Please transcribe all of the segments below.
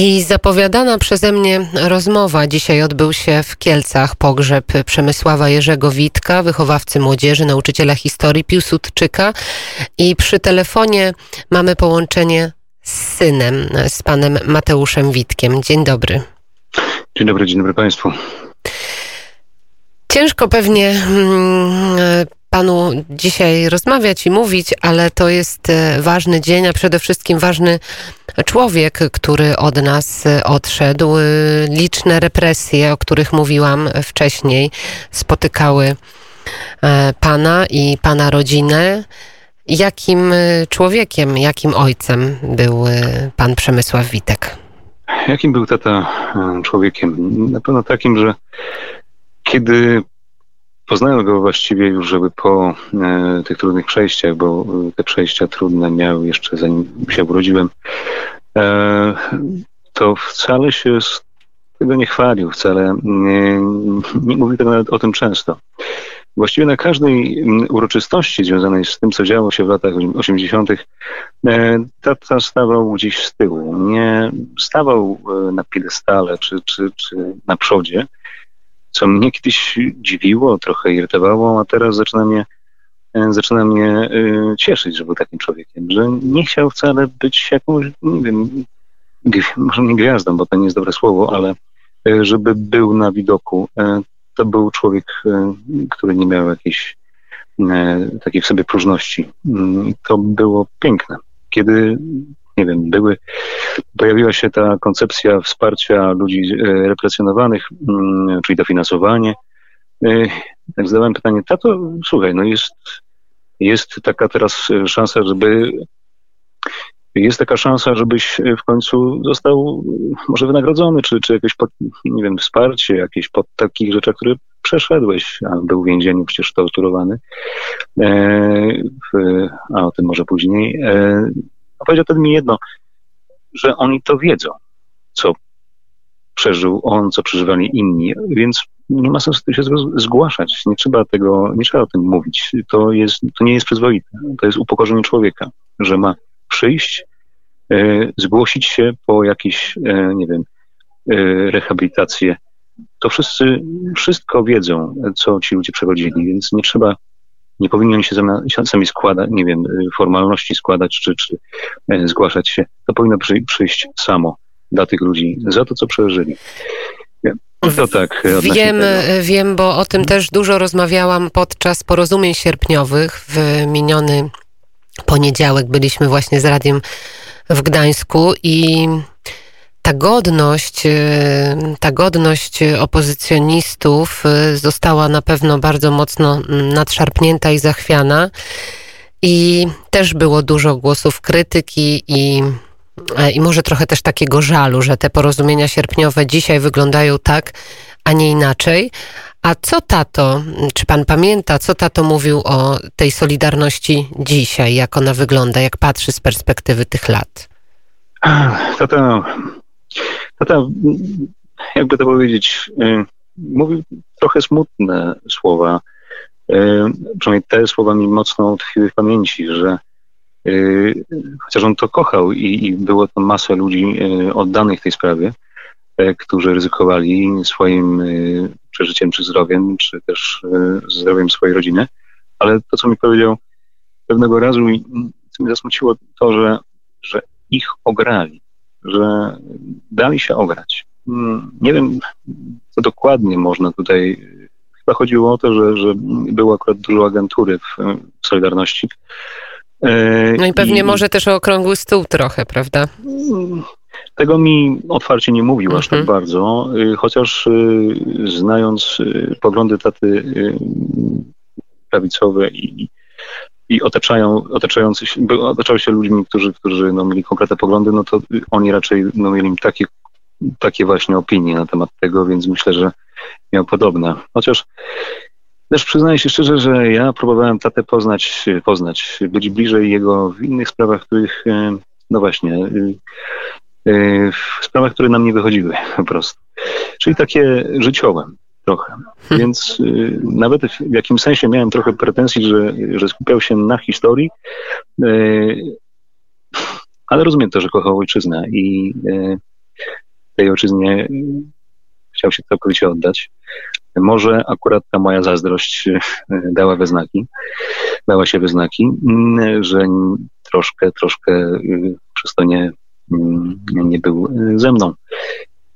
I zapowiadana przeze mnie rozmowa dzisiaj odbył się w Kielcach. Pogrzeb Przemysława Jerzego Witka, wychowawcy młodzieży, nauczyciela historii Piłsudczyka. I przy telefonie mamy połączenie z synem, z panem Mateuszem Witkiem. Dzień dobry. Dzień dobry, dzień dobry Państwu. Ciężko pewnie hmm, panu dzisiaj rozmawiać i mówić, ale to jest e, ważny dzień, a przede wszystkim ważny człowiek, który od nas e, odszedł. E, liczne represje, o których mówiłam wcześniej, spotykały pana i pana rodzinę. Jakim człowiekiem, jakim ojcem był pan Przemysław Witek? Jakim był tata człowiekiem? Na pewno takim, że kiedy Poznałem go właściwie już, żeby po e, tych trudnych przejściach, bo e, te przejścia trudne miał jeszcze zanim się urodziłem, e, to wcale się z tego nie chwalił, wcale nie, nie mówił tego nawet o tym często. Właściwie na każdej uroczystości związanej z tym, co działo się w latach 80., e, tata stawał gdzieś z tyłu. Nie stawał e, na piedestale czy, czy, czy na przodzie, co mnie kiedyś dziwiło, trochę irytowało, a teraz zaczyna mnie, e, zaczyna mnie y, cieszyć, że był takim człowiekiem, że nie chciał wcale być jakąś, nie wiem, może nie gwiazdą, bo to nie jest dobre słowo, ale e, żeby był na widoku. To był człowiek, który nie miał jakiejś takiej w sobie próżności. Mm, to było piękne. Kiedy nie wiem, były, pojawiła się ta koncepcja wsparcia ludzi e, represjonowanych, mm, czyli dofinansowanie. Tak zadałem pytanie, tato, słuchaj, no jest, jest taka teraz szansa, żeby jest taka szansa, żebyś w końcu został może wynagrodzony, czy, czy jakieś, pod, nie wiem, wsparcie, jakieś pod takich rzeczach, które przeszedłeś, a był w więzieniu przecież torturowany, e, w, a o tym może później. E, a powiedział wtedy mi jedno, że oni to wiedzą, co przeżył on, co przeżywali inni, więc nie ma sensu się zgłaszać, nie trzeba tego, nie trzeba o tym mówić. To, jest, to nie jest przyzwoite, to jest upokorzenie człowieka, że ma przyjść, e, zgłosić się po jakieś, e, nie wiem, e, rehabilitację. To wszyscy, wszystko wiedzą, co ci ludzie przechodzili, więc nie trzeba nie powinni oni się sami składać, nie wiem, y, formalności składać czy, czy e, zgłaszać się. To powinno przy, przyjść samo dla tych ludzi za to, co przeżyli. To tak. Wiem, wiem, bo o tym też dużo rozmawiałam podczas porozumień sierpniowych. W miniony poniedziałek byliśmy właśnie z radiem w Gdańsku i ta godność, y, ta godność opozycjonistów y, została na pewno bardzo mocno mm, nadszarpnięta i zachwiana. I też było dużo głosów krytyki i, e, i może trochę też takiego żalu, że te porozumienia sierpniowe dzisiaj wyglądają tak, a nie inaczej. A co tato, czy pan pamięta, co tato mówił o tej solidarności dzisiaj, jak ona wygląda, jak patrzy z perspektywy tych lat? Tato Tata, jakby to powiedzieć, y, mówił trochę smutne słowa. Y, przynajmniej te słowa mi mocno tkwiły w pamięci, że y, chociaż on to kochał i, i było to masę ludzi oddanych tej sprawie, którzy ryzykowali swoim przeżyciem czy zdrowiem, czy też zdrowiem swojej rodziny. Ale to, co mi powiedział pewnego razu co mnie zasmuciło, to, że, że ich ograli że dali się ograć. Nie wiem, co dokładnie można tutaj. Chyba chodziło o to, że, że było akurat dużo agentury w, w Solidarności. E, no i pewnie I, może też o okrągły stół trochę, prawda? Tego mi otwarcie nie mówił aż tak mhm. bardzo, y, chociaż y, znając y, poglądy taty prawicowe i, i otaczają, otaczający się, otaczały się ludźmi, którzy, którzy no, mieli konkretne poglądy, no to oni raczej no, mieli takie, takie właśnie opinie na temat tego, więc myślę, że miał podobne. Chociaż też przyznaję się szczerze, że ja próbowałem tatę poznać, poznać, być bliżej jego w innych sprawach, których, e, no właśnie, e, e, w sprawach, które nam nie wychodziły po prostu. Czyli takie życiowe trochę. Hmm. Więc y, nawet w jakimś sensie miałem trochę pretensji, że, że skupiał się na historii, y, ale rozumiem to, że kochał ojczyznę i, y, tej ojczyźnie chciał się całkowicie oddać. Może akurat ta moja zazdrość dała we znaki, dała się we znaki, że troszkę, troszkę przez to nie, nie był ze mną.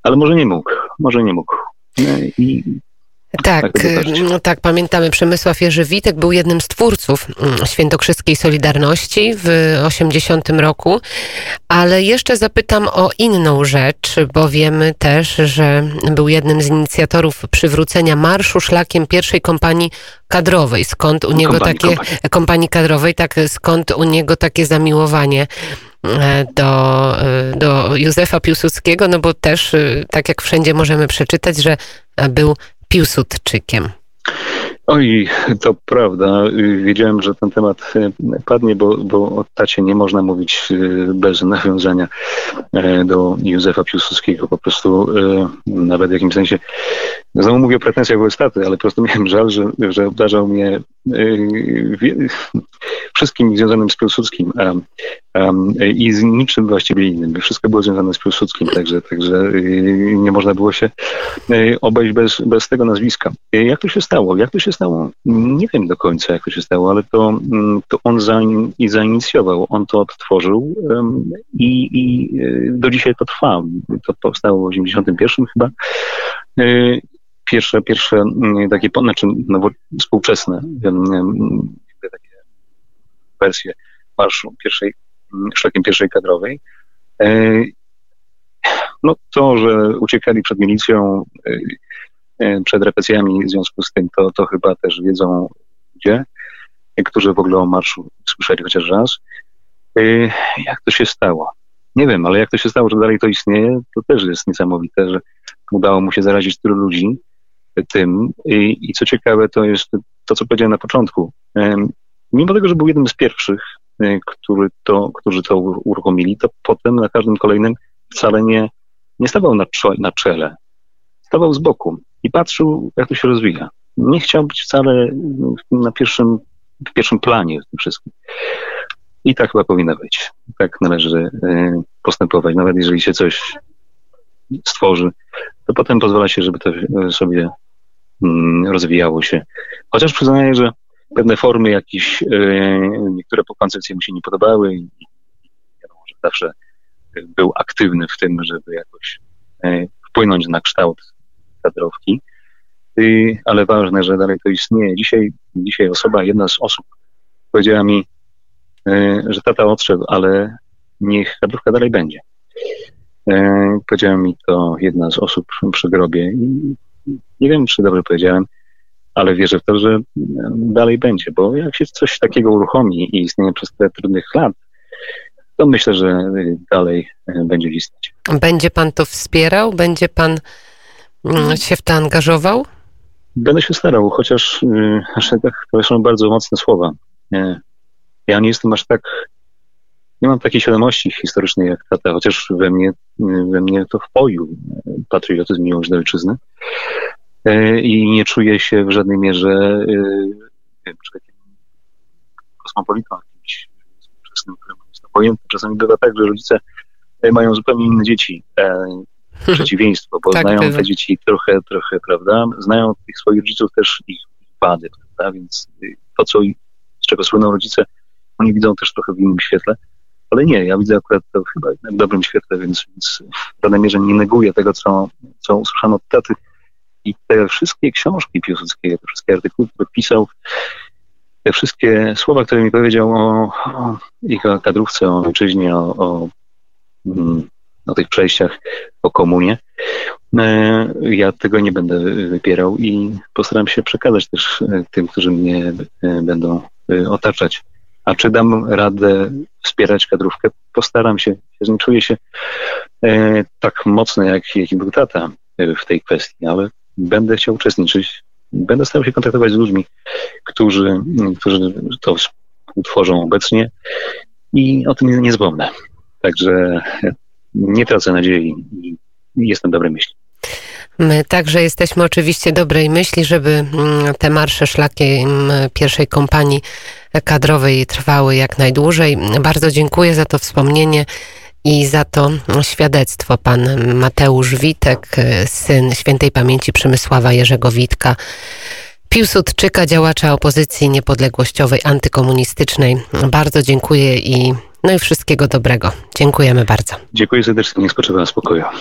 Ale może nie mógł, może nie mógł. I tak, tak, no tak, pamiętamy. Przemysław Jerzy Witek był jednym z twórców mm, Świętokrzyskiej Solidarności w 80 roku, ale jeszcze zapytam o inną rzecz, bo wiemy też, że był jednym z inicjatorów przywrócenia marszu szlakiem pierwszej kompanii kadrowej. Skąd u niego kompanii, takie kompanii. kompanii kadrowej, tak skąd u niego takie zamiłowanie do, e, do Józefa Piłsudskiego, no bo też, e, tak jak wszędzie możemy przeczytać, że był Piłsudczykiem. Oj, to prawda. Wiedziałem, że ten temat e, padnie, bo, bo o tacie nie można mówić e, bez nawiązania e, do Józefa Piłsudskiego. Po prostu nawet w jakimś sensie, znowu mówię o pretensjach wobec taty, ale po prostu miałem żal, że, że obdarzał mnie wszystkim związanym z Piłsudskim i z niczym właściwie innym. Wszystko było związane z Piłsudskim, także, także nie można było się obejść bez, bez tego nazwiska. Jak to się stało? Jak to się stało? Nie wiem do końca, jak to się stało, ale to, mm, to on za, i zainicjował, on to odtworzył i, i e, do dzisiaj to trwa. To powstało w 81 chyba. E, pierwsze, pierwsze mm, takie, znaczy no, współczesne takie wersje marszu pierwszej, mm, szlakiem pierwszej kadrowej. E, no to, że uciekali przed milicją, przed represjami w związku z tym, to, to chyba też wiedzą ludzie, którzy w ogóle o marszu słyszeli chociaż raz. E, jak to się stało? Nie wiem, ale jak to się stało, że dalej to istnieje, to też jest niesamowite, że udało mu się zarazić tylu ludzi tym. I, i co ciekawe, to jest to, co powiedziałem na początku. E, mimo tego, że był jednym z pierwszych, który to, którzy to uruchomili, to potem na każdym kolejnym wcale nie, nie stawał na, na czele. Stawał z boku i patrzył, jak to się rozwija. Nie chciał być wcale na pierwszym, w pierwszym planie w tym wszystkim. I tak chyba powinno być. Tak należy e, postępować. Nawet jeżeli się coś stworzy, to potem pozwala się, żeby to sobie mm, rozwijało się. Chociaż przyznaję, że pewne formy jakieś, e, niektóre po koncepcji mu się nie podobały i wiadomo, że zawsze był aktywny w tym, żeby jakoś e, wpłynąć na kształt kadrowki, ale ważne, że dalej to istnieje. Dzisiaj, dzisiaj osoba, jedna z osób powiedziała mi, y, że tata odszedł, ale niech kadrówka dalej będzie. Y, powiedziała mi to jedna z osób przy grobie i nie wiem, czy dobrze powiedziałem, ale wierzę w to, że dalej będzie, bo jak się coś takiego uruchomi i istnieje przez te trudnych lat, to myślę, że dalej będzie istnieć. Będzie pan to wspierał? Będzie pan się w to angażował? Będę się starał, chociaż tak, to są bardzo mocne słowa. Ja nie jestem aż tak, nie mam takiej świadomości historycznej jak tata, chociaż we mnie, we mnie to wpoił patriotyzm, miłość do ojczyzny. Yy, I nie czuję się w żadnej mierze yy, człowiekiem kosmopolitą, jakimś współczesnym, którym jest obojętny. Czasami bywa tak, że rodzice mają zupełnie inne dzieci przeciwieństwo, bo tak, znają te dzieci trochę, trochę, prawda? Znają tych swoich rodziców też ich wady, prawda? Więc to, co, z czego słyną rodzice, oni widzą też trochę w innym świetle. Ale nie, ja widzę akurat to chyba w dobrym świetle, więc, więc w żadnej mierze nie neguję tego, co, co usłyszano od taty. I te wszystkie książki Piłsudskiego, te wszystkie artykuły, które pisał, te wszystkie słowa, które mi powiedział o, o ich kadrówce, o ojczyźnie, o, o mm, o tych przejściach o komunie. E, ja tego nie będę wypierał i postaram się przekazać też e, tym, którzy mnie e, będą otaczać. A czy dam radę wspierać kadrówkę? Postaram się. Nie czuję się tak mocno, jak, jak był tata w tej kwestii, ale będę chciał uczestniczyć. Będę starał się kontaktować z ludźmi, którzy, którzy to utworzą obecnie i o tym nie, nie zapomnę. Także nie tracę nadziei i jestem dobrej myśli. My także jesteśmy oczywiście dobrej myśli, żeby mm, te marsze szlakiem pierwszej kompanii kadrowej trwały jak najdłużej. Bardzo dziękuję za to wspomnienie i za to świadectwo. Pan Mateusz Witek, syn świętej pamięci Przemysława Jerzego Witka, Piłsudczyka, działacza opozycji niepodległościowej, antykomunistycznej. Bardzo dziękuję i no i wszystkiego dobrego. Dziękujemy bardzo. Dziękuję serdecznie, niech spoczywa na spokoju.